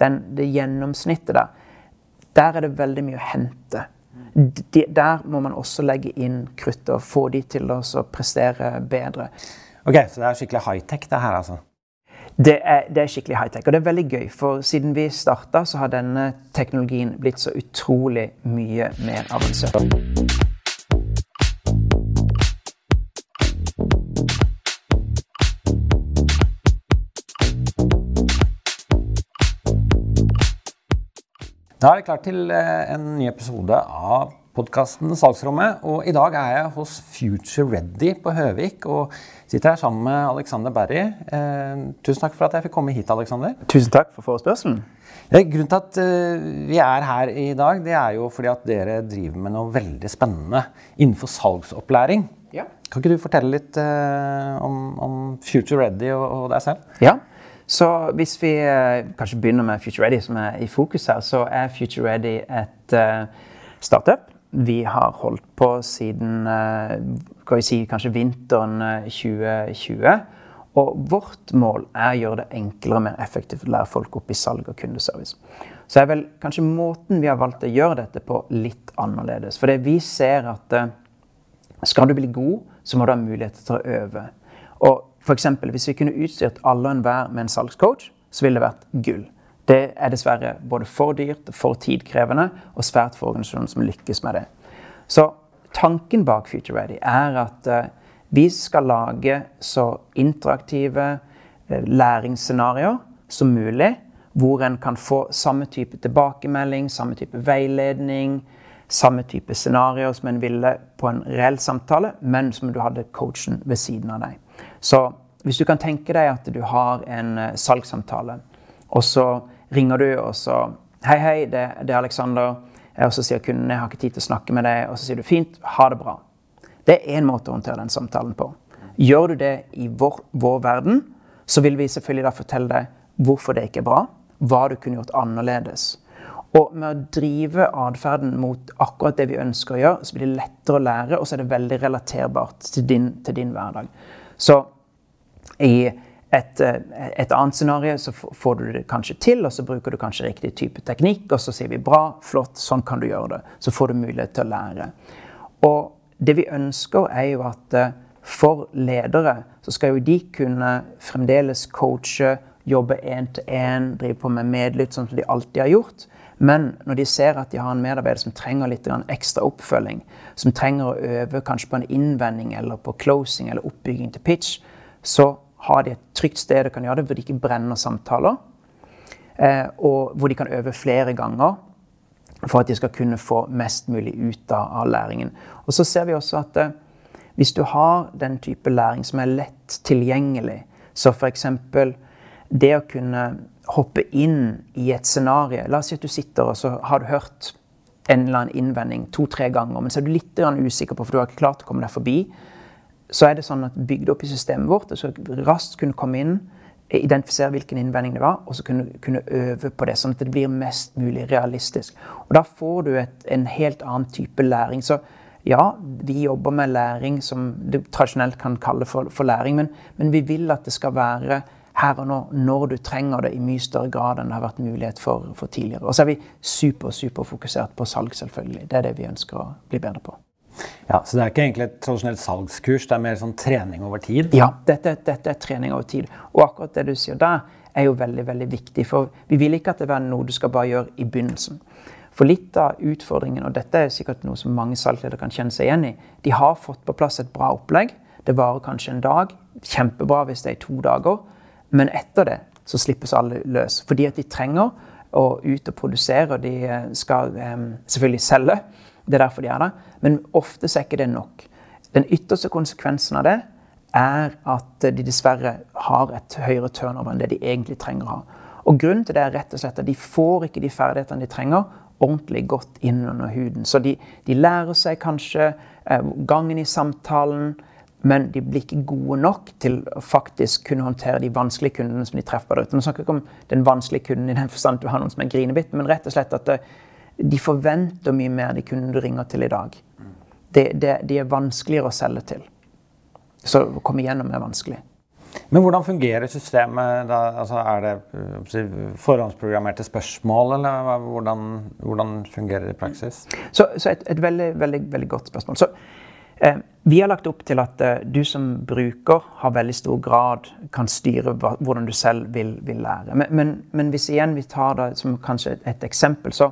den, det gjennomsnittet der, der er det veldig mye å hente. De, der må man også legge inn kruttet og få de til å prestere bedre. Ok, Så det er skikkelig high-tech, det her, altså? Det er, det er skikkelig high-tech, og det er veldig gøy. For siden vi starta, så har denne teknologien blitt så utrolig mye mer avansert. Da er det klart til eh, en ny episode av podkasten Salgsrommet. Og i dag er jeg hos Future Ready på Høvik og sitter her sammen med Alexander Berry. Eh, tusen takk for at jeg fikk komme hit, Alexander. Tusen takk for forespørselen. Grunnen til at eh, vi er her i dag, det er jo fordi at dere driver med noe veldig spennende innenfor salgsopplæring. Ja. Kan ikke du fortelle litt eh, om, om, Future Ready og, og deg selv? Ja. Så hvis vi eh, kanskje begynner med Future Ready, som er i fokus her, så er Future Ready et uh, startup. Vi har holdt på siden uh, vi si, kanskje vinteren 2020. Og vårt mål er å gjøre det enklere og mer effektivt å lære folk opp i salg og kundeservice. Så er vel kanskje måten vi har valgt å gjøre dette på, litt annerledes. For vi ser at skal du bli god, så må du ha mulighet til å øve. Og for eksempel, hvis vi kunne utstyrt alle og enhver med en salgscoach, så ville det vært gull. Det er dessverre både for dyrt, for tidkrevende og svært få organisasjoner som lykkes med det. Så tanken bak Future Ready er at uh, vi skal lage så interaktive uh, læringsscenarioer som mulig, hvor en kan få samme type tilbakemelding, samme type veiledning, samme type scenarioer som en ville på en reell samtale, men som du hadde coachen ved siden av deg. Så hvis du kan tenke deg at du har en uh, salgssamtale, og så ringer du og så Hei, hei, det, det er Alexander. Og så sier kunden jeg har ikke tid til å snakke med deg. Og så sier du fint, ha det bra. Det er én måte å håndtere den samtalen på. Gjør du det i vår, vår, verden, så vil vi selvfølgelig da fortelle deg hvorfor det ikke er bra, hva du kunne gjort annerledes. Og med å drive atferden mot akkurat det vi ønsker å gjøre, så blir det lettere å lære, og så er det veldig relaterbart til din, til din hverdag. Så i et, eh, et, annet scenario så får du det kanskje til, og så bruker du kanskje riktig type teknikk, og så sier vi bra, flott, sånn kan du gjøre det. Så får du mulighet til å lære. Og det vi ønsker, er jo at eh, for ledere så skal jo de kunne fremdeles coache, jobbe én til én, drive på med medlytt, sånn som de alltid har gjort. Men når de ser at de har en medarbeider som trenger litt ekstra oppfølging, som trenger å øve kanskje på en innvending eller på closing eller oppbygging til pitch, så har de et trygt sted de kan gjøre det, hvor de ikke brenner samtaler. Eh, og hvor de kan øve flere ganger for at de skal kunne få mest mulig ut av læringen. Og så ser vi også at eh, hvis du har den type læring som er lett tilgjengelig, så f.eks. det å kunne hoppe inn i et scenario La oss si at du sitter og så har du hørt en eller annen innvending to-tre ganger, men så er du litt usikker på, for du har ikke klart å komme deg forbi så er det sånn at bygd opp i systemet vårt, og så raskt kunne komme inn, identifisere hvilken innvending det var, og så kunne, kunne øve på det, sånn at det blir mest mulig realistisk. Og Da får du et, en helt annen type læring. Så ja, vi jobber med læring som du tradisjonelt kan kalle for, for læring, men, men, vi vil at det skal være her og nå, når du trenger det, i mye større grad enn det har vært mulighet for, for tidligere. Og så er vi super, super fokusert på salg, selvfølgelig. Det er det vi ønsker å bli bedre på. Ja, Så det er ikke egentlig et tradisjonelt salgskurs, det er mer sånn trening over tid? Ja, dette, dette, er trening over tid. Og akkurat det du sier der, er jo veldig veldig viktig. For vi vil ikke at det være noe du skal bare gjøre i begynnelsen. For litt av utfordringen, og dette er sikkert noe som mange salgsledere kan kjenne seg igjen i, de har fått på plass et bra opplegg. Det varer kanskje en dag. Kjempebra hvis det er to dager. Men etter det så slippes alle løs. Fordi at de trenger å ut og produsere, og de skal um, selvfølgelig selge. Det er derfor de er der. Men ofte er ikke det nok. Den ytterste konsekvensen av det er at de dessverre har et høyere turnover enn det de egentlig trenger å ha. Og Grunnen til det er rett og slett at de får ikke de ferdighetene de trenger, ordentlig godt inn under huden. Så de, de lærer seg kanskje eh, gangen i samtalen, men de blir ikke gode nok til å faktisk kunne håndtere de vanskelige kundene som de treffer der ute. Nå snakker jeg ikke om den vanskelige kunden i den forstand at du har noen som er grinebitt, men rett og slett at eh, de forventer mye mer de kundene du ringer til i dag. De, de, de er vanskeligere å selge til. Så å komme igjennom er vanskelig. Men hvordan fungerer systemet? Da? Altså, er det uh, forhåndsprogrammerte spørsmål, eller hvordan, hvordan fungerer det i praksis? Så, så et, et veldig, veldig, veldig, godt spørsmål. Så, eh, vi har lagt opp til at eh, du som bruker har veldig stor grad kan styre hvordan du selv vil, vil lære. Men, men, men, hvis igjen vi tar det som kanskje et, eksempel, så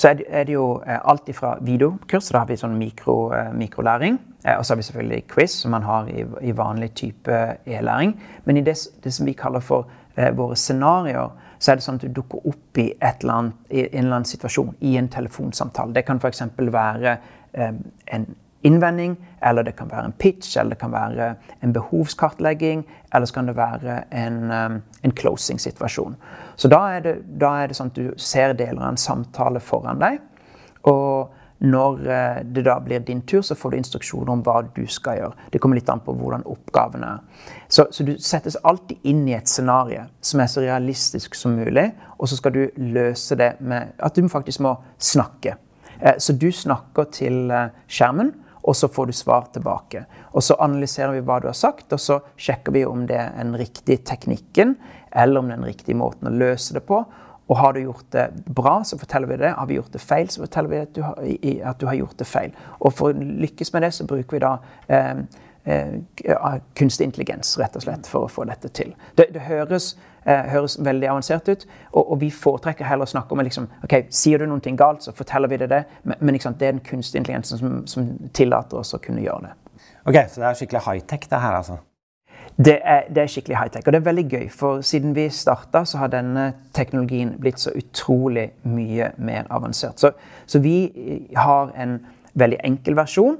så er det, jo eh, alt fra videokurs, da har vi sånn mikro, eh, mikrolæring. Eh, og så har vi selvfølgelig quiz, som man har i, i vanlig type e-læring. Men i det, det, som vi kaller for eh, våre scenarioer, så er det sånn at du dukker opp i, annet, i en eller annen situasjon i en telefonsamtale. Det kan f.eks. være eh, en innvending, eller det kan være en pitch, eller det kan være en behovskartlegging, eller så kan det være en, en closing-situasjon. Så da er, det, da er, det, sånn at du ser deler av en samtale foran deg. Og når eh, det da blir din tur, så får du instruksjoner om hva du skal gjøre. Det kommer litt an på hvordan oppgaven er. Så, så du settes alltid inn i et scenario som er så realistisk som mulig. Og så skal du løse det med at du faktisk må snakke. Eh, så du snakker til eh, skjermen og så får du svar tilbake. Og så analyserer vi hva du har sagt, og så sjekker vi om det er den riktige teknikken, eller om det er den riktige måten å løse det på. Og har du gjort det bra, så forteller vi det. Har vi gjort det feil, så forteller vi at du har, at du har gjort det feil. Og for å lykkes med det, så bruker vi da eh, eh, kunstig intelligens, rett og slett, for å få dette til. Det, det høres høres veldig avansert ut. Og, og, vi foretrekker heller å snakke om liksom, ok, Sier du noe galt, så forteller vi deg det. Men, men liksom, det er den kunstige intelligensen som, som, tillater oss å kunne gjøre det. Ok, Så det er skikkelig high-tech, det her, altså? Det er, det er skikkelig high-tech. Og det er veldig gøy, for siden vi starta, så har denne teknologien blitt så utrolig mye mer avansert. Så, så vi har en veldig enkel versjon.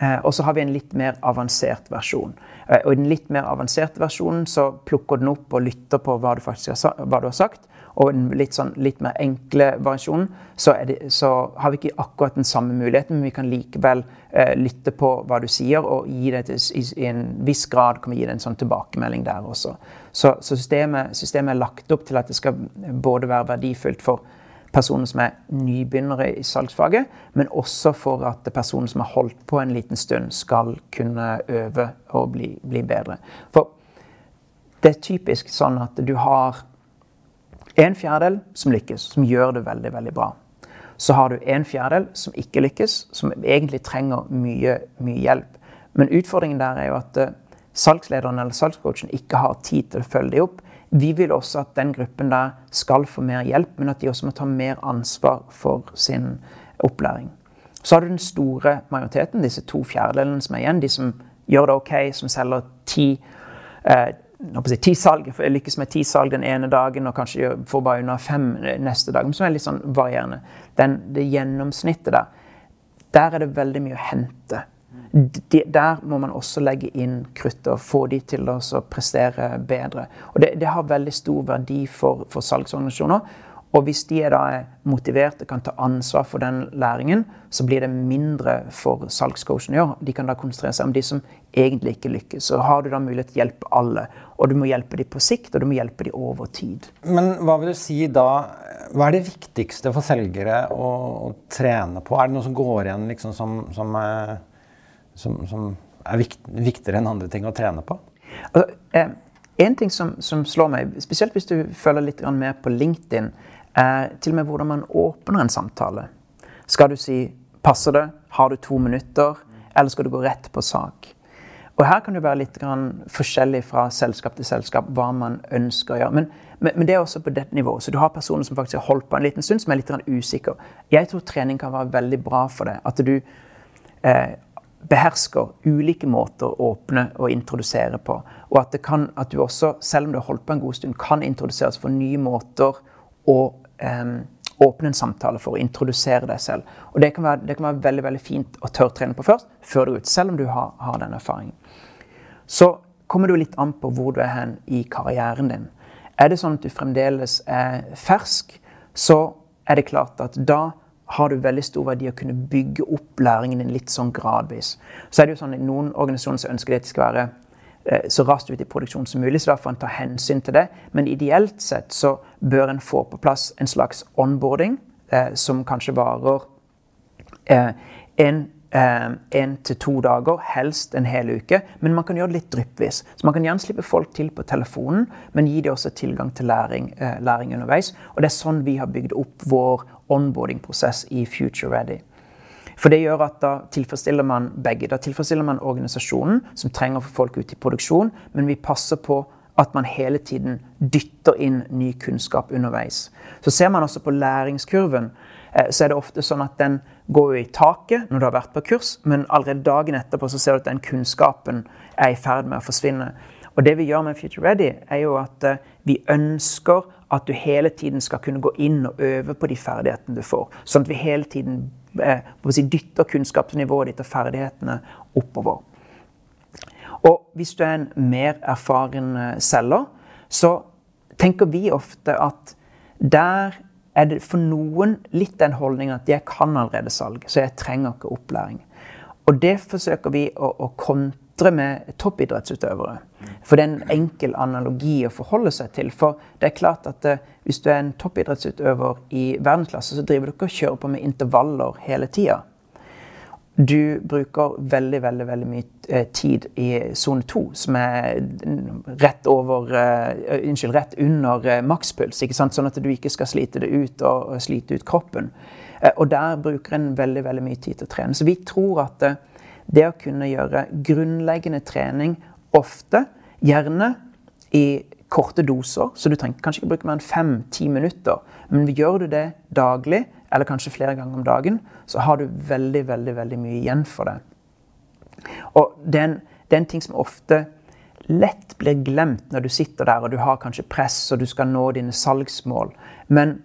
Eh, og så har vi en litt mer avansert versjon. Eh, og I den litt mer avanserte versjonen så plukker den opp og lytter på hva du faktisk har, hva du har sagt. Og i den litt, sånn, litt mer enkle versjonen så, det, så, har vi ikke akkurat den samme muligheten, men vi kan likevel eh, lytte på hva du sier, og gi det til, i, i, en viss grad kan vi gi deg en sånn tilbakemelding der også. Så, så systemet, systemet, er lagt opp til at det skal både være verdifullt for personer som er nybegynnere i salgsfaget, men også for at personer som har holdt på en liten stund, skal kunne øve og bli, bli bedre. For det er typisk sånn at du har en fjerdedel som lykkes, som gjør det veldig, veldig bra. Så har du en fjerdedel som ikke lykkes, som egentlig trenger mye, mye hjelp. Men utfordringen der er jo at eh, salgslederen eller salgscoachen ikke har tid til å følge dem opp. Vi vil også at den gruppen der skal få mer hjelp, men at de også må ta mer ansvar for sin opplæring. Så har du den store majoriteten, disse to fjerdedelene som er igjen. De som gjør det OK, som selger ti eh, ti salg, lykkes med ti salg den ene dagen og kanskje får bare under fem neste dag. Men som er litt sånn varierende. Den, det gjennomsnittet der, der er det veldig mye å hente de, der må man også legge inn krutt og få de til å prestere bedre. Og det, det har veldig stor verdi for, for, salgsorganisasjoner. Og hvis de er da motiverte og kan ta ansvar for den læringen, så blir det mindre for salgscoachen å gjøre. De kan da konsentrere seg om de som egentlig ikke lykkes. Så har du da mulighet til å hjelpe alle. Og du må hjelpe dem på sikt, og du må hjelpe dem over tid. Men hva vil du si da Hva er det viktigste for selgere å, å trene på? Er det noe som går igjen liksom som, som eh, som, som er vikt, viktigere enn andre ting å trene på? Altså, eh, en ting som, som, slår meg, spesielt hvis du følger litt mer på LinkedIn, er til og med hvordan man åpner en samtale. Skal du si 'passer det', 'har du to minutter', eller skal du gå rett på sak? Og Her kan det være litt forskjellig fra selskap til selskap hva man ønsker å gjøre. Men, men, men, det er også på dette nivået. Så du har personer som faktisk har holdt på en liten stund, som er litt usikre. Jeg tror trening kan være veldig bra for det. At du eh, behersker ulike måter å åpne og introdusere på. Og at, kan, at, du også, selv om du har holdt på en god stund, kan introduseres for nye måter å um, åpne en samtale for å introdusere deg selv. Og det kan være, det kan være veldig veldig fint å tørrtrene på først, før du går ut, selv om du har, har den erfaringen. Så kommer det jo litt an på hvor du er hen i karrieren din. Er det sånn at du fremdeles er fersk, så er det klart at da har det veldig stor verdi å kunne bygge opp læringen din litt sånn gradvis. Så er det jo sånn, at Noen organisasjoner som ønsker det at de skal være eh, så raskt ut i produksjon som mulig, så da får en ta hensyn til det. Men ideelt sett så bør en få på plass en slags onboarding eh, som kanskje varer eh, en én til to dager, helst en hel uke. Men man kan gjøre det litt dryppvis. Så man kan gjerne slippe folk til på telefonen, men gi dem også tilgang til læring, eh, læring underveis. Og det er sånn vi har bygd opp vår onboarding-prosess i Future Ready. For det gjør at da tilfredsstiller man begge. Da tilfredsstiller man organisasjonen, som trenger å få folk ut i produksjon, men vi passer på at man hele tiden dytter inn ny kunnskap underveis. Så ser man også på læringskurven, eh, så er det ofte sånn at den går i taket når du har vært på kurs, men allerede dagen etterpå så ser du at den kunnskapen er i ferd med å forsvinne. Og det vi gjør med Future Ready, er jo at uh, vi ønsker at du hele tiden skal kunne gå inn og øve på de ferdighetene du får. Sånn at vi hele tiden eh, dytter kunnskapsnivået ditt og ferdighetene oppover. Og hvis du er en mer erfaren uh, selger, så tenker vi ofte at der er det for noen litt den holdningen at jeg kan allerede salg, så jeg trenger ikke opplæring. Og det forsøker vi å, å kontre med toppidrettsutøvere. For det er en enkel analogi å forholde seg til. For det er klart at uh, hvis du er en toppidrettsutøver i verdensklasse, så driver du ikke og kjører på med intervaller hele tida. Du bruker veldig veldig, veldig mye eh, tid i sone 2, som er rett over uh, Unnskyld, rett under uh, makspuls. Sånn at du ikke skal slite det ut og, og slite ut kroppen. Uh, og der bruker en veldig veldig mye tid til å trene. Så vi tror at det å kunne gjøre grunnleggende trening ofte, gjerne i korte doser, så du trenger kanskje ikke bruke mer enn fem-ti minutter, men gjør du det daglig eller kanskje flere ganger om dagen, så har du veldig, veldig, veldig mye igjen for det. Og det er, en, det er en ting som ofte lett blir glemt når du sitter der og du har kanskje press og du skal nå dine salgsmål. Men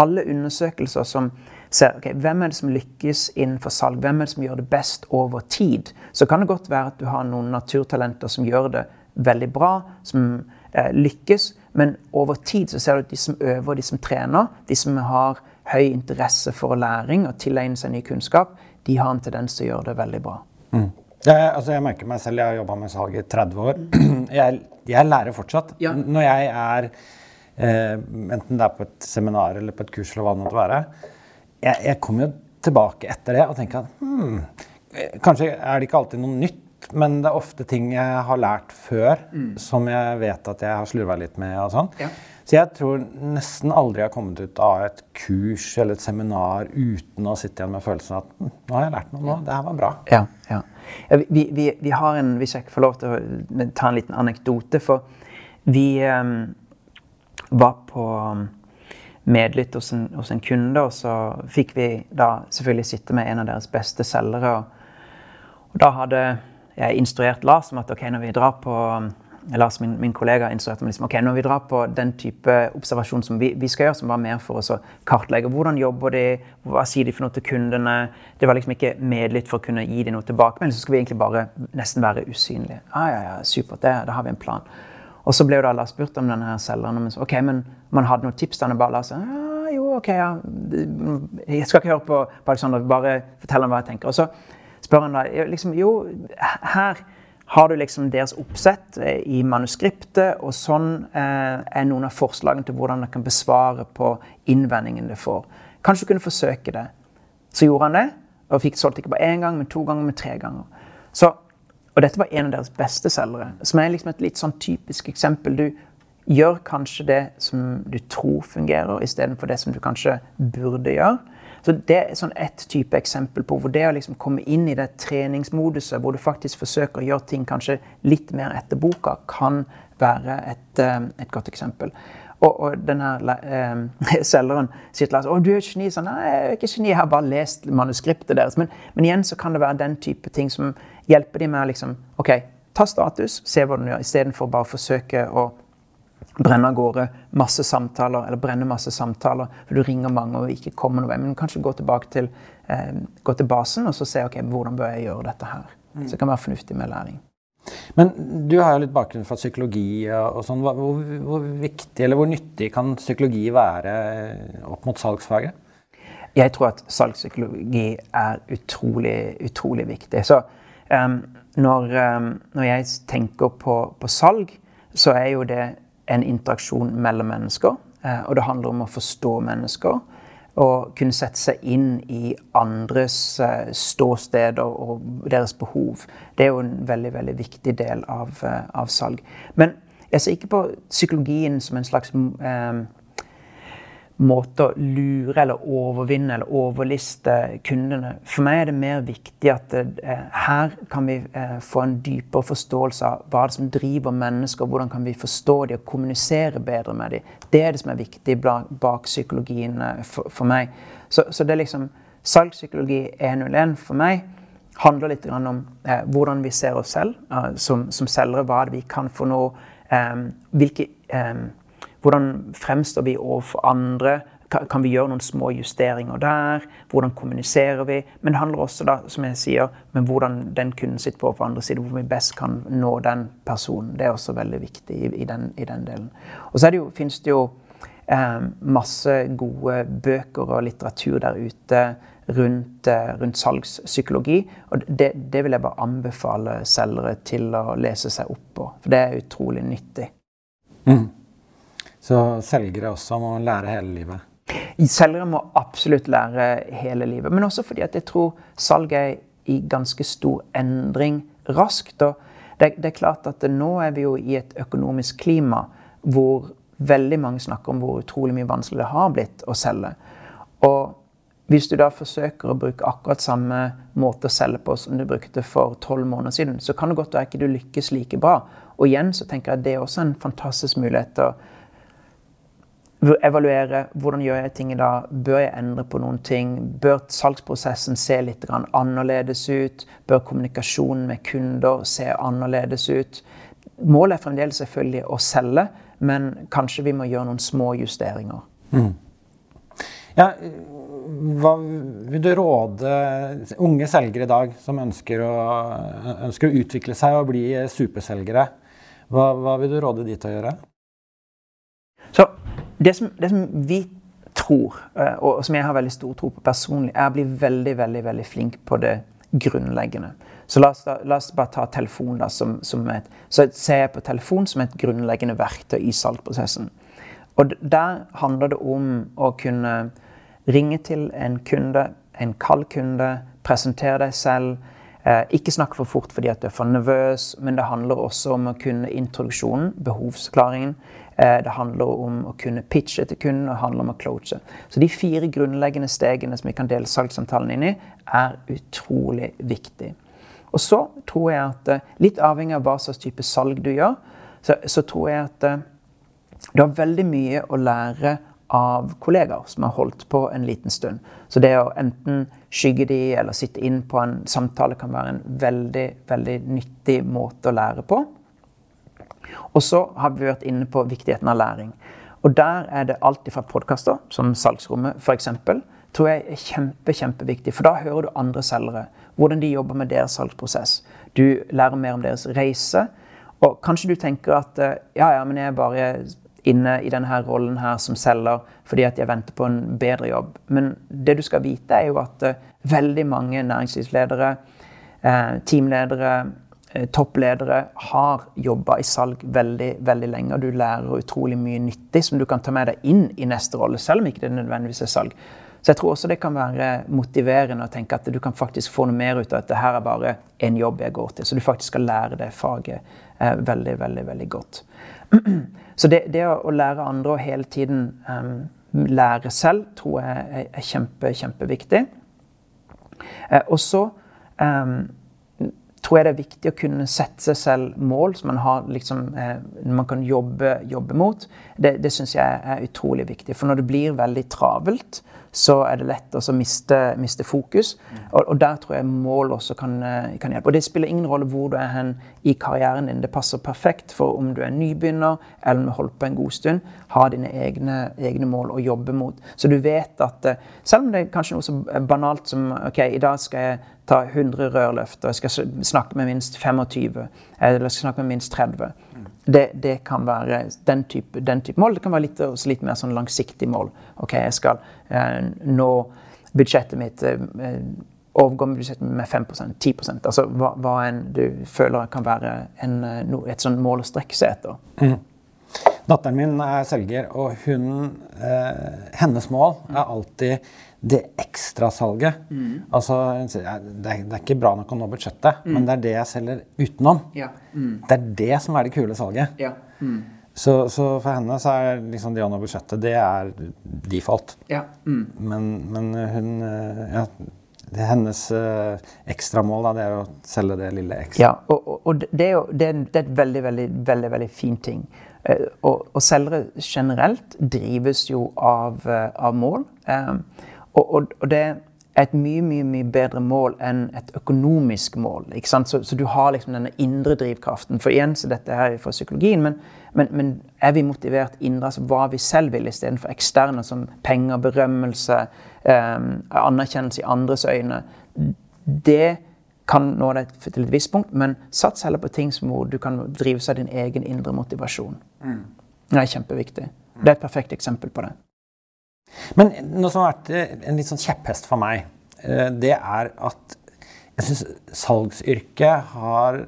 alle undersøkelser som ser okay, hvem er det som lykkes innenfor salg, hvem er det som gjør det best over tid, så kan det godt være at du har noen naturtalenter som gjør det veldig bra, som eh, lykkes. Men over tid så ser du at de som øver, de som trener, de som har høy interesse for læring og tilegne seg ny kunnskap, de har en tendens til å gjøre det veldig bra. Mm. Jeg, altså jeg merker meg selv, jeg har jobba med salg i 30 år. Jeg, jeg lærer fortsatt. Ja. Når jeg er eh, Enten det er på et seminar eller på et kurs, eller hva det måtte være. Jeg, jeg kommer jo tilbake etter det og tenker at hmm, kanskje er det ikke alltid noe nytt, men det er ofte ting jeg har lært før mm. som jeg vet at jeg har slurva litt med. og sånn. Ja. Så jeg tror nesten aldri jeg har kommet ut av et kurs eller et seminar uten å sitte igjen med følelsen at hm, nå har jeg lært noe, nå, det her var bra. Ja, ja. Vi, vi, vi, har en, Hvis jeg får lov til å ta en liten anekdote For vi um, var på medlytt hos en, hos en, kunde, og så fikk vi da selvfølgelig sitte med en av deres beste selgere. Og, og da hadde jeg instruert Lars om at ok, når vi drar på Lars, min, min kollega, instruerte meg liksom, ok, når vi drar på den type observasjon som vi, vi skal gjøre, som var mer for oss å kartlegge hvordan jobber de, hva sier de for noe til kundene Det var liksom ikke medlytt for å kunne gi dem noe tilbake, men så skal vi egentlig bare nesten være usynlige. Ah, ja, ja, supert, det, da har vi en plan. Og så ble jo da spurt om denne selgeren. Men, ok, men man hadde noen tips? Denne bare Lars ja, jo, ok, ja. Jeg skal ikke høre på, på Alexander, bare fortell ham hva jeg tenker. Og så spør han da liksom, Jo, her har du liksom deres oppsett eh, i manuskriptet, og sånn eh, er noen av forslagene til hvordan dere kan besvare på innvendingen dere får. Kanskje du kunne forsøke det. Så gjorde han det, og fikk solgt ikke bare én gang, men to ganger, men tre ganger. Så, og dette var en av deres beste selgere, som er liksom et litt sånn typisk eksempel. Du gjør kanskje det som du tror fungerer, istedenfor det som du kanskje burde gjøre. Så Det er sånn ett type eksempel på hvor det å liksom komme inn i det treningsmoduset, hvor du faktisk forsøker å gjøre ting kanskje litt mer etter boka, kan være et, eh, et godt eksempel. Og, og denne eh, selgeren sier til Lars å, du er et geni. Sånn, Nei, jeg er ikke geni, jeg har bare lest manuskriptet deres. Men, men, igjen så kan det være den type ting som hjelper de med å liksom, ok, ta status, se hva du gjør, istedenfor bare å forsøke å brenne av gårde masse samtaler, eller brenne masse samtaler, for du ringer mange og ikke kommer noe vei. Men kanskje gå tilbake til, eh, gå til basen og så se ok, hvordan bør jeg gjøre dette her. Mm. Så det kan være fornuftig med læring. Men du har jo litt bakgrunn fra psykologi. og sånn. Hvor, hvor, viktig eller hvor nyttig kan psykologi være opp mot salgsfaget? Jeg tror at salgspsykologi er utrolig, utrolig viktig. Så når, når, jeg tenker på, på salg, så er jo det en interaksjon mellom mennesker. Eh, og det handler om å forstå mennesker. Og kunne sette seg inn i andres uh, ståsteder og deres behov. Det er jo en veldig veldig viktig del av, uh, av salg. Men jeg ser ikke på psykologien som en slags um, måte å lure eller overvinne eller overliste kundene. For meg er det mer viktig at eh, her kan vi eh, få en dypere forståelse av hva det som driver mennesker, hvordan kan vi forstå dem og kommunisere bedre med dem. Det er det som er viktig bak psykologien eh, for, for, meg. Så, så, det er liksom salgspsykologi 101 for meg handler litt om eh, hvordan vi ser oss selv eh, som, som selgere. Hva det vi kan for noe, Eh, hvilke hvordan fremstår vi overfor andre? Kan vi gjøre noen små justeringer der? Hvordan kommuniserer vi? Men det handler også da, som jeg sier, med hvordan den kunden sitter på på andre side. Hvor vi best kan nå den personen. Det er også veldig viktig i, den, i den, delen. Og så finnes det jo eh, masse gode bøker og litteratur der ute rundt, eh, rundt salgspsykologi. Og det, det, vil jeg bare anbefale selgere til å lese seg opp på. For det er utrolig nyttig. Mm. Så selgere også må lære hele livet? Selgere må absolutt lære hele livet. Men også fordi at jeg tror salget er i ganske stor endring raskt. Og det, det er klart at nå er vi jo i et økonomisk klima hvor veldig mange snakker om hvor utrolig mye vanskelig det har blitt å selge. Og hvis du da forsøker å bruke akkurat samme måte å selge på som du brukte for tolv måneder siden, så kan det godt være ikke du lykkes like bra. Og igjen så tenker jeg at det er også en fantastisk mulighet til å evaluere hvordan gjør jeg ting i dag. Bør jeg endre på noen ting? Bør salgsprosessen se litt annerledes ut? Bør kommunikasjonen med kunder se annerledes ut? Målet er fremdeles selvfølgelig å selge, men kanskje vi må gjøre noen små justeringer. Mm. Ja, hva vil du råde unge selgere i dag som ønsker å, ønsker å utvikle seg og bli superselgere? Hva, hva vil du råde de til å gjøre? Så det som, det som, vi tror, eh, og som jeg har veldig stor tro på personlig, er å bli veldig veldig, veldig flink på det grunnleggende. Så la oss, da, la oss bare ta telefon da, som, som, et Så ser jeg på telefon som et grunnleggende verktøy i salgprosessen. Og der handler det om å kunne ringe til en kunde, en kald kunde, presentere deg selv. Eh, ikke snakke for fort fordi at du er for nervøs, men det handler også om å kunne introduksjonen, behovsklaringen. Eh, det handler om å kunne pitche til kunden og det handler om å cloache. Så de fire grunnleggende stegene som vi kan dele salgssamtalen inn i, er utrolig viktig. Og så tror jeg at, eh, litt avhengig av hva slags type salg du gjør, så, så tror jeg at eh, du har veldig mye å lære av kollegaer som har holdt på en liten stund. Så det å enten skygge de eller sitte inn på en samtale kan være en veldig, veldig nyttig måte å lære på. Og så har vi vært inne på viktigheten av læring. Og der er det alt fra podkaster, som Salgsrommet f.eks., tror jeg er kjempe, kjempeviktig. For da hører du andre selgere. Hvordan de jobber med deres salgsprosess. Du lærer mer om deres reise. Og kanskje du tenker at eh, ja, ja, men jeg er bare inne i denne rollen her som selger fordi at jeg venter på en bedre jobb. Men det du skal vite, er jo at eh, veldig mange næringslivsledere, eh, teamledere, toppledere har jobba i salg veldig veldig lenge. og Du lærer utrolig mye nyttig som du kan ta med deg inn i neste rolle, selv om ikke det nødvendigvis er salg. Så jeg tror også det kan være motiverende å tenke at du kan faktisk få noe mer ut av at det her er bare en jobb jeg går til. Så du faktisk skal lære det faget eh, veldig, veldig veldig godt. Så det, det å, lære andre og hele tiden um, lære selv, tror jeg er, er kjempe, kjempeviktig. Eh, og så um, tror jeg det er viktig å kunne sette seg selv mål som man, har, liksom, eh, man kan jobbe, jobbe mot. Det, det syns jeg er utrolig viktig. For når det blir veldig travelt, så er det lett å miste, miste, fokus. Og, og, der tror jeg mål også kan, eh, kan, hjelpe. Og det spiller ingen rolle hvor du er hen i karrieren din. Det passer perfekt for om du er nybegynner eller om du har holdt på en god stund. Ha dine egne, egne, mål å jobbe mot. Så du vet at eh, selv om det er kanskje noe så banalt som ok, i dag skal jeg ta 100 rørløft, og jeg skal snakke med minst 25, eller jeg skal snakke med minst 30 det, det, kan være den type, den type, mål. Det kan være litt, litt mer sånn langsiktig mål. Ok, jeg skal nå budsjettet mitt eh, Overgå budsjettet med 5% 10% Altså hva, hva enn du føler kan være en, eh, no, et sånn mål å strekke seg etter. Mm. Datteren min er selger, og hun, eh, hennes mål er alltid det ekstrasalget. Mm. Altså, det er, det er, ikke bra nok å nå budsjettet, mm. men det er det jeg selger utenom. Ja. Mm. Det er det som er det kule salget. Ja. Så, så, for henne så er liksom det nå budsjettet, det er default. Ja. Mm. Men, men, hun eh, ja, det er hennes uh, ekstramål. Det er å selge det lille ekstra. Ja, og, og det, er jo, det, er, det er et veldig, veldig, veldig, veldig fin ting. Uh, og, og, selgere generelt drives jo av, uh, av mål. Og, og, det er et mye mye, mye bedre mål enn et økonomisk mål. ikke sant? Så, så du har liksom denne indre drivkraften. For igjen så dette her er fra psykologien, men, men, men er vi motivert indre, altså hva vi selv vil, istedenfor eksterne som penger, berømmelse, eh, anerkjennelse i andres øyne? Det kan nå deg til et visst punkt, men sats heller på ting hvor du kan drives av din egen indre motivasjon. Mm. Det er kjempeviktig. Det er et perfekt eksempel på det. Men noe som har vært eh, en litt sånn kjepphest for meg, eh, det er at jeg syns salgsyrket har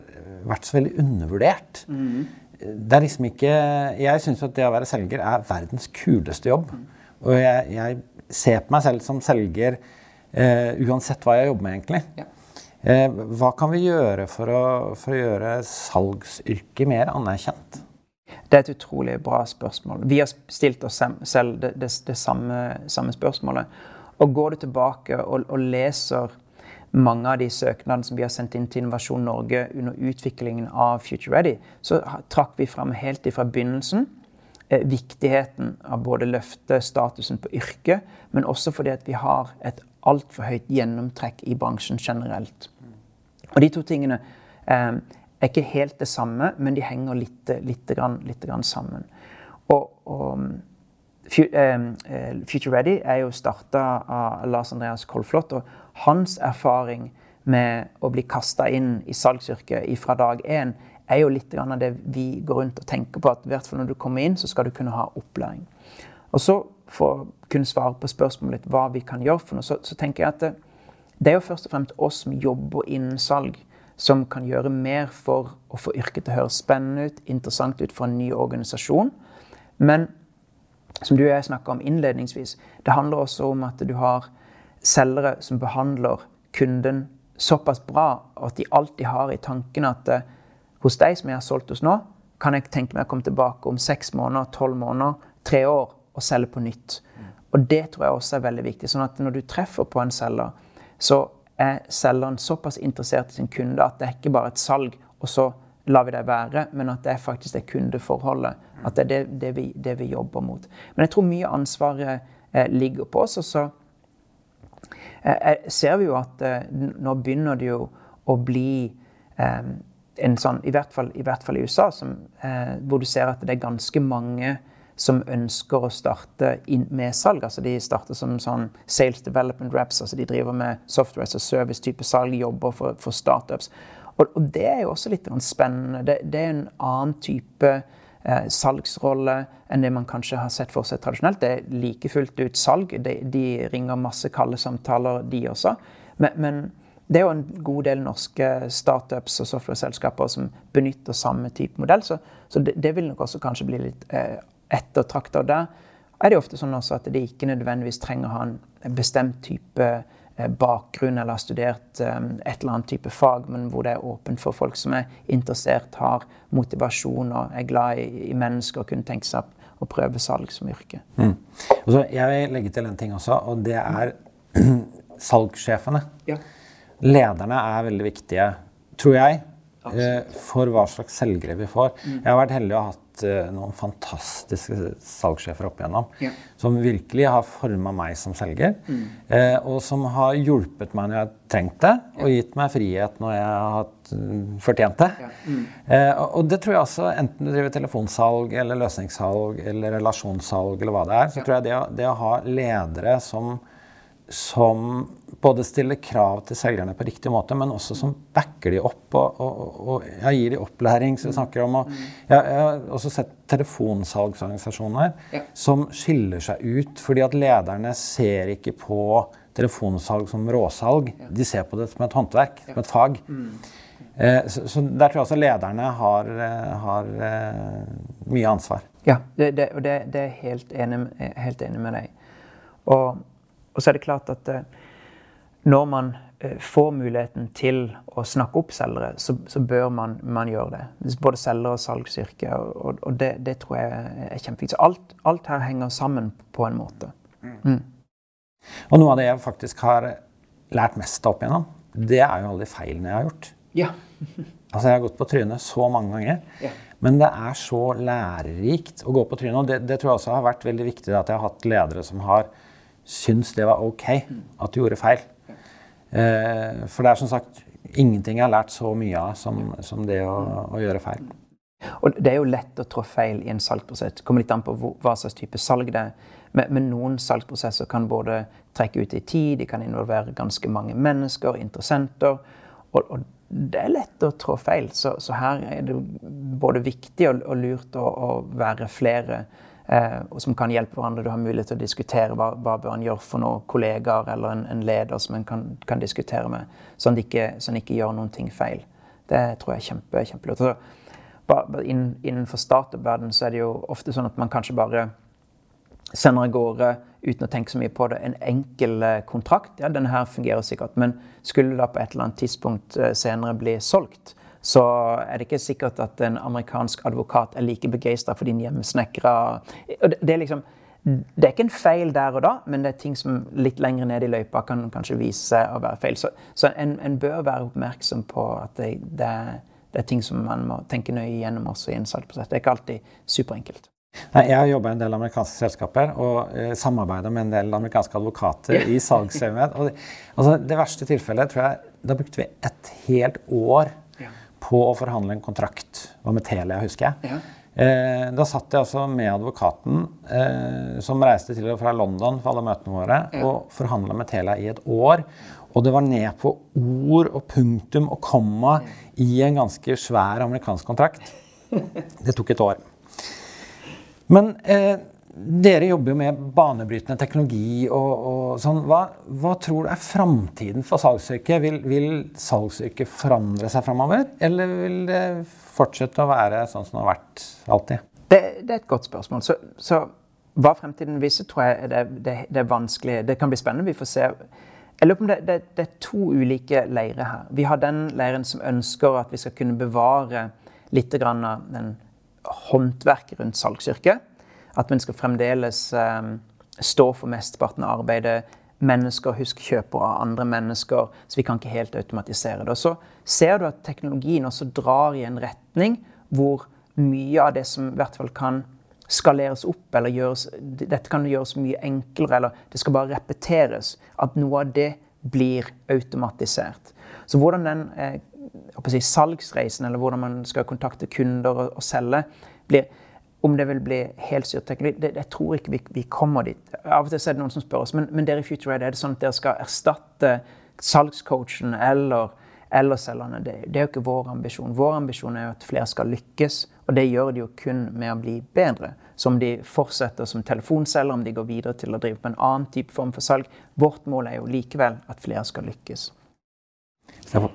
vært så veldig undervurdert. Mm. Det er liksom ikke Jeg syns at det å være selger er verdens kuleste jobb. Og jeg, jeg, ser på meg selv som selger eh, uansett hva jeg jobber med, egentlig. Ja. Eh, hva kan vi gjøre for å, for å gjøre salgsyrket mer anerkjent? Det er et utrolig bra spørsmål. Vi har stilt oss selv det, det, det samme, samme, spørsmålet. Og går du tilbake og, og, leser mange av de søknadene som vi har sendt inn til Innovasjon Norge under utviklingen av Future Ready, så trakk vi fram helt ifra begynnelsen eh, viktigheten av både løfte statusen på yrket, men også fordi at vi har et altfor høyt gjennomtrekk i bransjen generelt. Og de to tingene eh, er ikke helt det samme, men de henger litt, litt, grann, litt grann sammen. Og, og Future Ready er jo starta av Lars Andreas Kolflot. Og hans erfaring med å bli kasta inn i salgsyrket fra dag én er jo litt av det vi går rundt og tenker på. At hvert fall når du kommer inn, så skal du kunne ha opplæring. Og så for å kunne svare på spørsmålet litt hva vi kan gjøre for noe, så, så tenker jeg at det, det er jo først og fremst oss som jobber innen salg som kan gjøre mer for å få yrket til å høres spennende ut, interessant ut for en ny organisasjon. Men som du og jeg snakka om innledningsvis, det handler også om at du har selgere som behandler kunden såpass bra at de alltid har i tankene at eh, hos deg som jeg har solgt hos nå, kan jeg tenke meg å komme tilbake om seks måneder, tolv måneder, tre år og selge på nytt. Og det tror jeg også er veldig viktig. sånn at når du treffer på en selger, så er selgeren såpass interessert i sin kunde at det er ikke bare et salg, og så lar vi det være, men at det er faktisk det kundeforholdet. At det er det, det, vi, det vi, jobber mot. Men jeg tror mye ansvaret eh, ligger på oss. Og så eh, eh ser vi jo at eh, nå begynner det jo å bli eh, en sånn, i hvert fall i, hvert fall i USA, som, eh, hvor du ser at det er ganske mange som ønsker å starte med salg. Altså de starter som sånn sales development reps. altså De driver med software as service-type salg, jobber for, for startups. Og, og, det er jo også litt spennende. Det, det er en annen type eh, salgsrolle enn det man kanskje har sett for seg tradisjonelt. Det er like fullt ut salg. De, de ringer masse kalde samtaler, de også. Men, men, det er jo en god del norske startups og software-selskaper som benytter samme type modell. Så, så det, det, vil nok også kanskje bli litt eh, ettertrakta. Der er det ofte sånn at de ikke nødvendigvis trenger å ha en bestemt type bakgrunn eller har studert eh, et eller annet type fag, men hvor det er åpent for folk som er interessert, har motivasjon og er glad i, i mennesker og kunne tenke seg å prøve salg som yrke. Mm. jeg vil legge til en ting også, og det er salgssjefene. Ja. Lederne er veldig viktige, tror jeg. Eh, for hva slags selgere vi får. Mm. Jeg har vært heldig og hatt uh, noen fantastiske salgssjefer opp igjennom. Ja. Som virkelig har forma meg som selger. Mm. Uh, og som har hjulpet meg når jeg har trengt det, og gitt meg frihet når jeg har uh, fortjent det. Ja. Mm. og det tror jeg også, enten du driver telefonsalg eller løsningssalg eller relasjonssalg eller hva det er, så tror jeg det, det å ha ledere som som både stiller krav til selgerne på riktig måte, men også som backer de opp og, og, og jeg gir de opplæring. som vi snakker om. Og, jeg, jeg, har også sett telefonsalgsorganisasjoner ja. som skiller seg ut fordi at lederne ser ikke på telefonsalg som råsalg. De ser på det som et håndverk, som et fag. Mm. Eh, så, så, der tror jeg også lederne har, eh, har eh, mye ansvar. Ja, det, det, og det, det er jeg helt helt enig med deg. Og, og, så er det klart at eh, når man eh, får muligheten til å snakke opp selgere, så, så bør man, man, gjøre det. Både selgere og salgsyrke. Og, og det, det, tror jeg er kjempeviktig. Så alt, alt, her henger sammen på en måte. Mm. Og noe av det jeg faktisk har lært mest opp igjennom, det er jo alle de feilene jeg har gjort. Ja. altså, jeg har gått på trynet så mange ganger. Ja. Men det er så lærerikt å gå på trynet. Og det, det, tror jeg også har vært veldig viktig at jeg har hatt ledere som har syntes det var ok at du gjorde feil. Eh, for det er som sagt ingenting jeg har lært så mye av som, som det å, å, gjøre feil. Og Det er jo lett å trå feil i en salgsprosess. Det kommer litt an på hva slags type salg det er. Men, men, noen salgsprosesser kan både trekke ut i tid, de kan involvere ganske mange mennesker, interessenter. Og, og det er lett å trå feil. Så, så, her er det både viktig og, og lurt å, å, være flere eh, som kan hjelpe hverandre. Du har mulighet til å diskutere hva, hva bør en gjøre for noen kollegaer eller en, en leder som en kan, kan, diskutere med, sånn at ikke, sånn ikke gjør noen ting feil. Det tror jeg er kjempe, kjempelurt. innenfor startup-verdenen så er det jo ofte sånn at man kanskje bare sender av gårde uten å tenke så mye på det. En enkel eh, kontrakt, ja, denne her fungerer sikkert. Men skulle det da på et eller annet tidspunkt eh, senere bli solgt, så er det ikke sikkert at en amerikansk advokat er like begeistra for din hjemmesnekra det, er liksom, det er ikke en feil der og da, men det er ting som litt lenger ned i løypa kan kanskje vise seg å være feil. Så, så en, en, bør være oppmerksom på at det, det, det, er ting som man må tenke nøye gjennom også i en salgsprosess. Det er ikke alltid superenkelt. Nei, jeg har jobba i en del amerikanske selskaper og eh, samarbeida med en del amerikanske advokater i salgsøyemed. altså, det verste tilfellet tror jeg Da brukte vi et helt år på å forhandle en kontrakt. Det var med Telia, husker jeg. Ja. Eh, da satt jeg altså med advokaten eh, som reiste til og fra London for alle møtene våre, ja. og forhandla med Telia i et år. Og det var ned på ord og punktum og komma i en ganske svær amerikansk kontrakt. Det tok et år. Men eh, dere jobber jo med banebrytende teknologi og, og sånn. Hva, hva, tror du er framtiden for salgsyrket? Vil, vil salgsyrket forandre seg framover, eller vil det fortsette å være sånn som det har vært alltid? Det, det er et godt spørsmål. Så, så hva fremtiden viser, tror jeg det, det, det, er vanskelig. Det kan bli spennende. Vi får se. Jeg lurer på om det, er to ulike leirer her. Vi har den leiren som ønsker at vi skal kunne bevare litt av den håndverket rundt salgsyrket. At skal fremdeles um, stå for mesteparten av arbeidet. Mennesker husk kjøper av andre mennesker, så vi kan ikke helt automatisere det. Og så ser du at teknologien også drar i en retning hvor mye av det som i hvert fall kan skaleres opp, eller gjøres, dette kan gjøres mye enklere, eller det skal bare repeteres. At noe av det blir automatisert. Så hvordan den eh, si, salgsreisen, eller hvordan man skal kontakte kunder og, og selge, blir om det vil bli helt styrt teknologi, det, jeg tror ikke vi, vi, kommer dit. Av og til er det noen som spør oss men, men dere i Future Red, er det sånn at dere skal erstatte salgscoachen eller, eller selgerne. Det, det, er jo ikke vår ambisjon. Vår ambisjon er jo at flere skal lykkes. Og det gjør de jo kun med å bli bedre. Så om de fortsetter som telefonselger, om de går videre til å drive på en annen type form for salg. Vårt mål er jo likevel at flere skal lykkes. Det er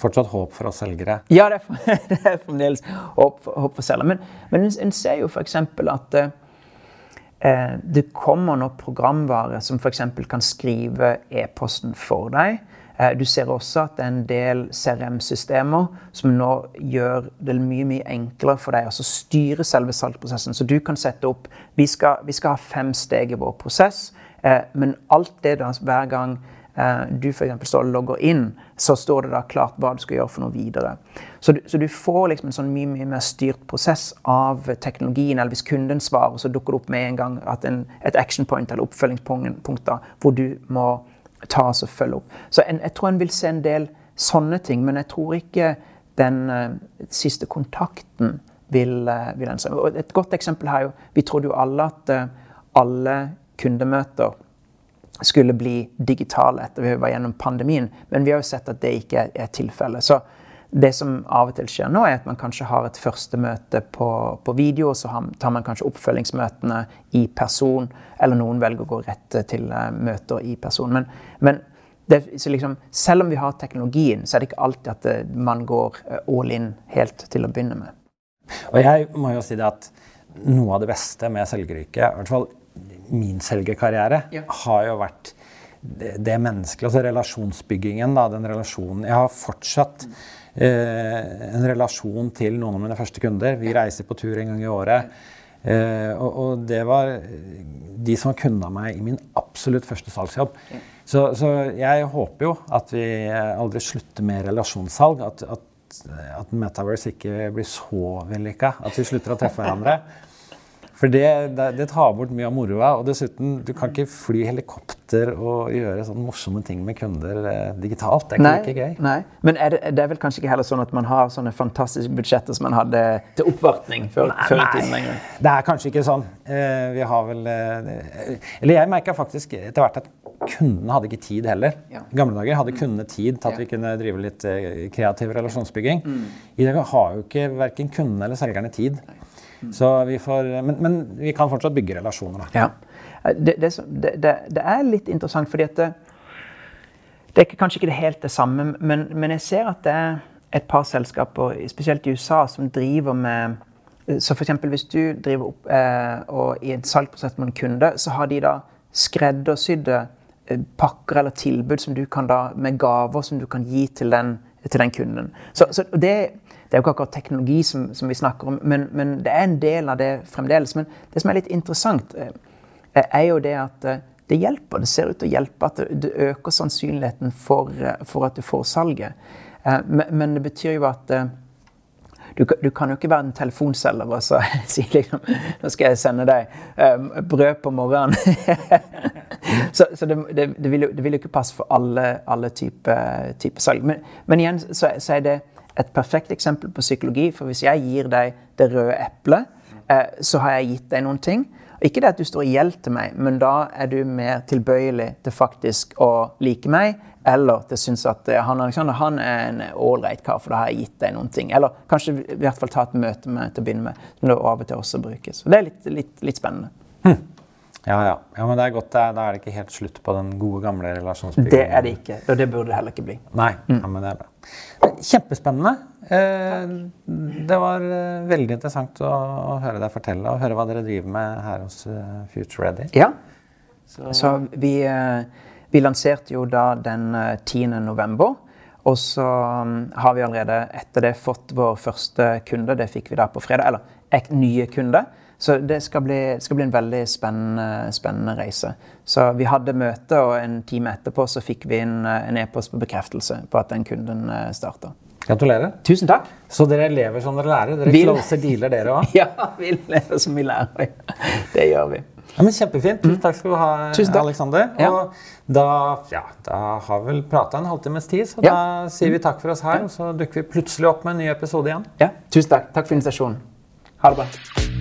fortsatt håp for oss selgere? Ja, det er, det er fremdeles håp for, håp for selgere. Men, men en ser jo f.eks. at eh, det kommer nå programvare som f.eks. kan skrive e-posten for deg. Eh, du ser også at det er en del CRM-systemer som nå gjør det mye mye enklere for deg å styre selve salgsprosessen. Så du kan sette opp Vi skal, vi skal ha fem steg i vår prosess, eh, men alt det da hver gang Eh, du f.eks. står og logger inn, så står det da klart hva du skal gjøre for noe videre. Så du, så du får liksom en sånn mye, mye mer styrt prosess av teknologien. Eller hvis kunden svarer, så dukker det opp med en gang en, et action point eller oppfølgingspunkt da, hvor du må ta og følge opp. Så en, jeg tror en vil se en del sånne ting, men jeg tror ikke den uh, siste kontakten vil, uh, vil en se. Et godt eksempel her jo Vi trodde jo alle at uh, alle kundemøter skulle bli digitale etter vi var gjennom pandemien. Men vi har jo sett at det ikke er tilfellet. Så det som av og til skjer nå, er at man kanskje har et første møte på, på video, og så tar man kanskje oppfølgingsmøtene i person. Eller noen velger å gå rett til uh, møter i person. Men, men det, liksom, selv om vi har teknologien, så er det ikke alltid at det, eh, man går uh, all in helt til å begynne med. Og jeg må jo si det at noe av det beste med selgeryrket, i hvert fall min selgerkarriere, Ja. har jo vært det, det menneskelige, altså relasjonsbyggingen. Da, den relasjonen. Jeg har fortsatt eh, en relasjon til noen av mine første kunder. Vi reiser på tur en gang i året. Eh, og, og det var de som var kunder av meg i min absolutt første salgsjobb. Så, så jeg håper jo at vi aldri slutter med relasjonssalg. At, at, at Metaverse ikke blir så vellykka. At vi slutter å treffe hverandre. For det, det, det tar bort mye av moroa. Og dessuten, du kan ikke fly helikopter og gjøre sånne morsomme ting med kunder eh, digitalt. Det er ikke, ikke gøy. nei. Men er det, det er vel kanskje ikke heller sånn at man har sånne fantastiske budsjetter som man hadde til oppvartning før, før i tiden lenger? Det er kanskje ikke sånn. Eh, vi har vel eh, Eller jeg merka faktisk etter hvert at kundene hadde ikke tid heller. Ja. Gamle dager hadde kundene tid til at Ja. vi kunne drive litt eh, kreativ relasjonsbygging. I dag har jo ikke verken kundene eller selgerne tid. Så vi får, men, men vi kan fortsatt bygge relasjoner. Da. Ja. Det, det, det, det, er litt interessant, fordi at det, det er kanskje ikke det helt det samme, men, men jeg ser at det er et par selskaper, spesielt i USA, som driver med Så f.eks. hvis du driver opp eh, og i en salgsprosess med en kunde, så har de da skreddersydde eh, pakker eller tilbud som du kan da, med gaver som du kan gi til den, til den kunden. Så, så det, det er jo ikke akkurat teknologi som, som vi snakker om, men, men det er en del av det fremdeles. Men det som er litt interessant, eh, er jo det at eh, det hjelper. Det ser ut til å hjelpe. At det, øker sannsynligheten for, eh, for at du får salget. Eh, Men, men det betyr jo at eh, du, du kan jo ikke være en telefonselger og så si liksom Nå skal jeg sende deg eh, brød på morgenen. så så det, det, det, vil jo, det vil jo ikke passe for alle, alle typer type salg. Men, men igjen så, så er det et perfekt eksempel på psykologi. For hvis jeg gir deg det røde eplet, eh, så har jeg gitt deg noen ting. Ikke det at du står i gjeld til meg, men da er du mer tilbøyelig til faktisk å like meg. Eller til å synes at eh, han, Alexander, han er en ålreit kar, for da har jeg gitt deg noen ting. Eller kanskje i hvert fall ta et møte med til å begynne med, som det av og til også brukes. Så det er litt, litt, litt spennende. Ja, ja. ja, men det er godt. Da er det ikke helt slutt på den gode, gamle relasjonsbyggingen. Det er det ikke, og det burde det heller ikke bli. Nei, ja, men det er bra. Kjempespennende. Eh, det var eh, veldig interessant å, høre deg fortelle og høre hva dere driver med her hos eh, Future Ready. Ja. Så, vi, eh, vi lanserte jo da den eh, 10. november. Og så mm, har vi allerede etter det fått vår første kunde. Det fikk vi da på fredag. Eller nye kunde. Så det skal bli, skal bli en veldig spennende, spennende reise. Så vi hadde møte, og en time etterpå så fikk vi inn eh, en e-post på bekreftelse på at den kunden starta. Gratulerer. Tusen takk. Så dere lever som dere lærer. Dere Vi- closer dealer, dere òg. Ja, vi lever som vi lærer. Det gjør vi. Ja, men kjempefint. Tusen takk skal du ha, Tusen takk. Alexander. Ja. Og da, ja, da har vi vel prata en halvtimes tid, så Ja. da sier vi takk for oss her. Og så dukker vi plutselig opp med en ny episode igjen. Ja, tusen takk. Takk for invitasjonen. Ha det bra.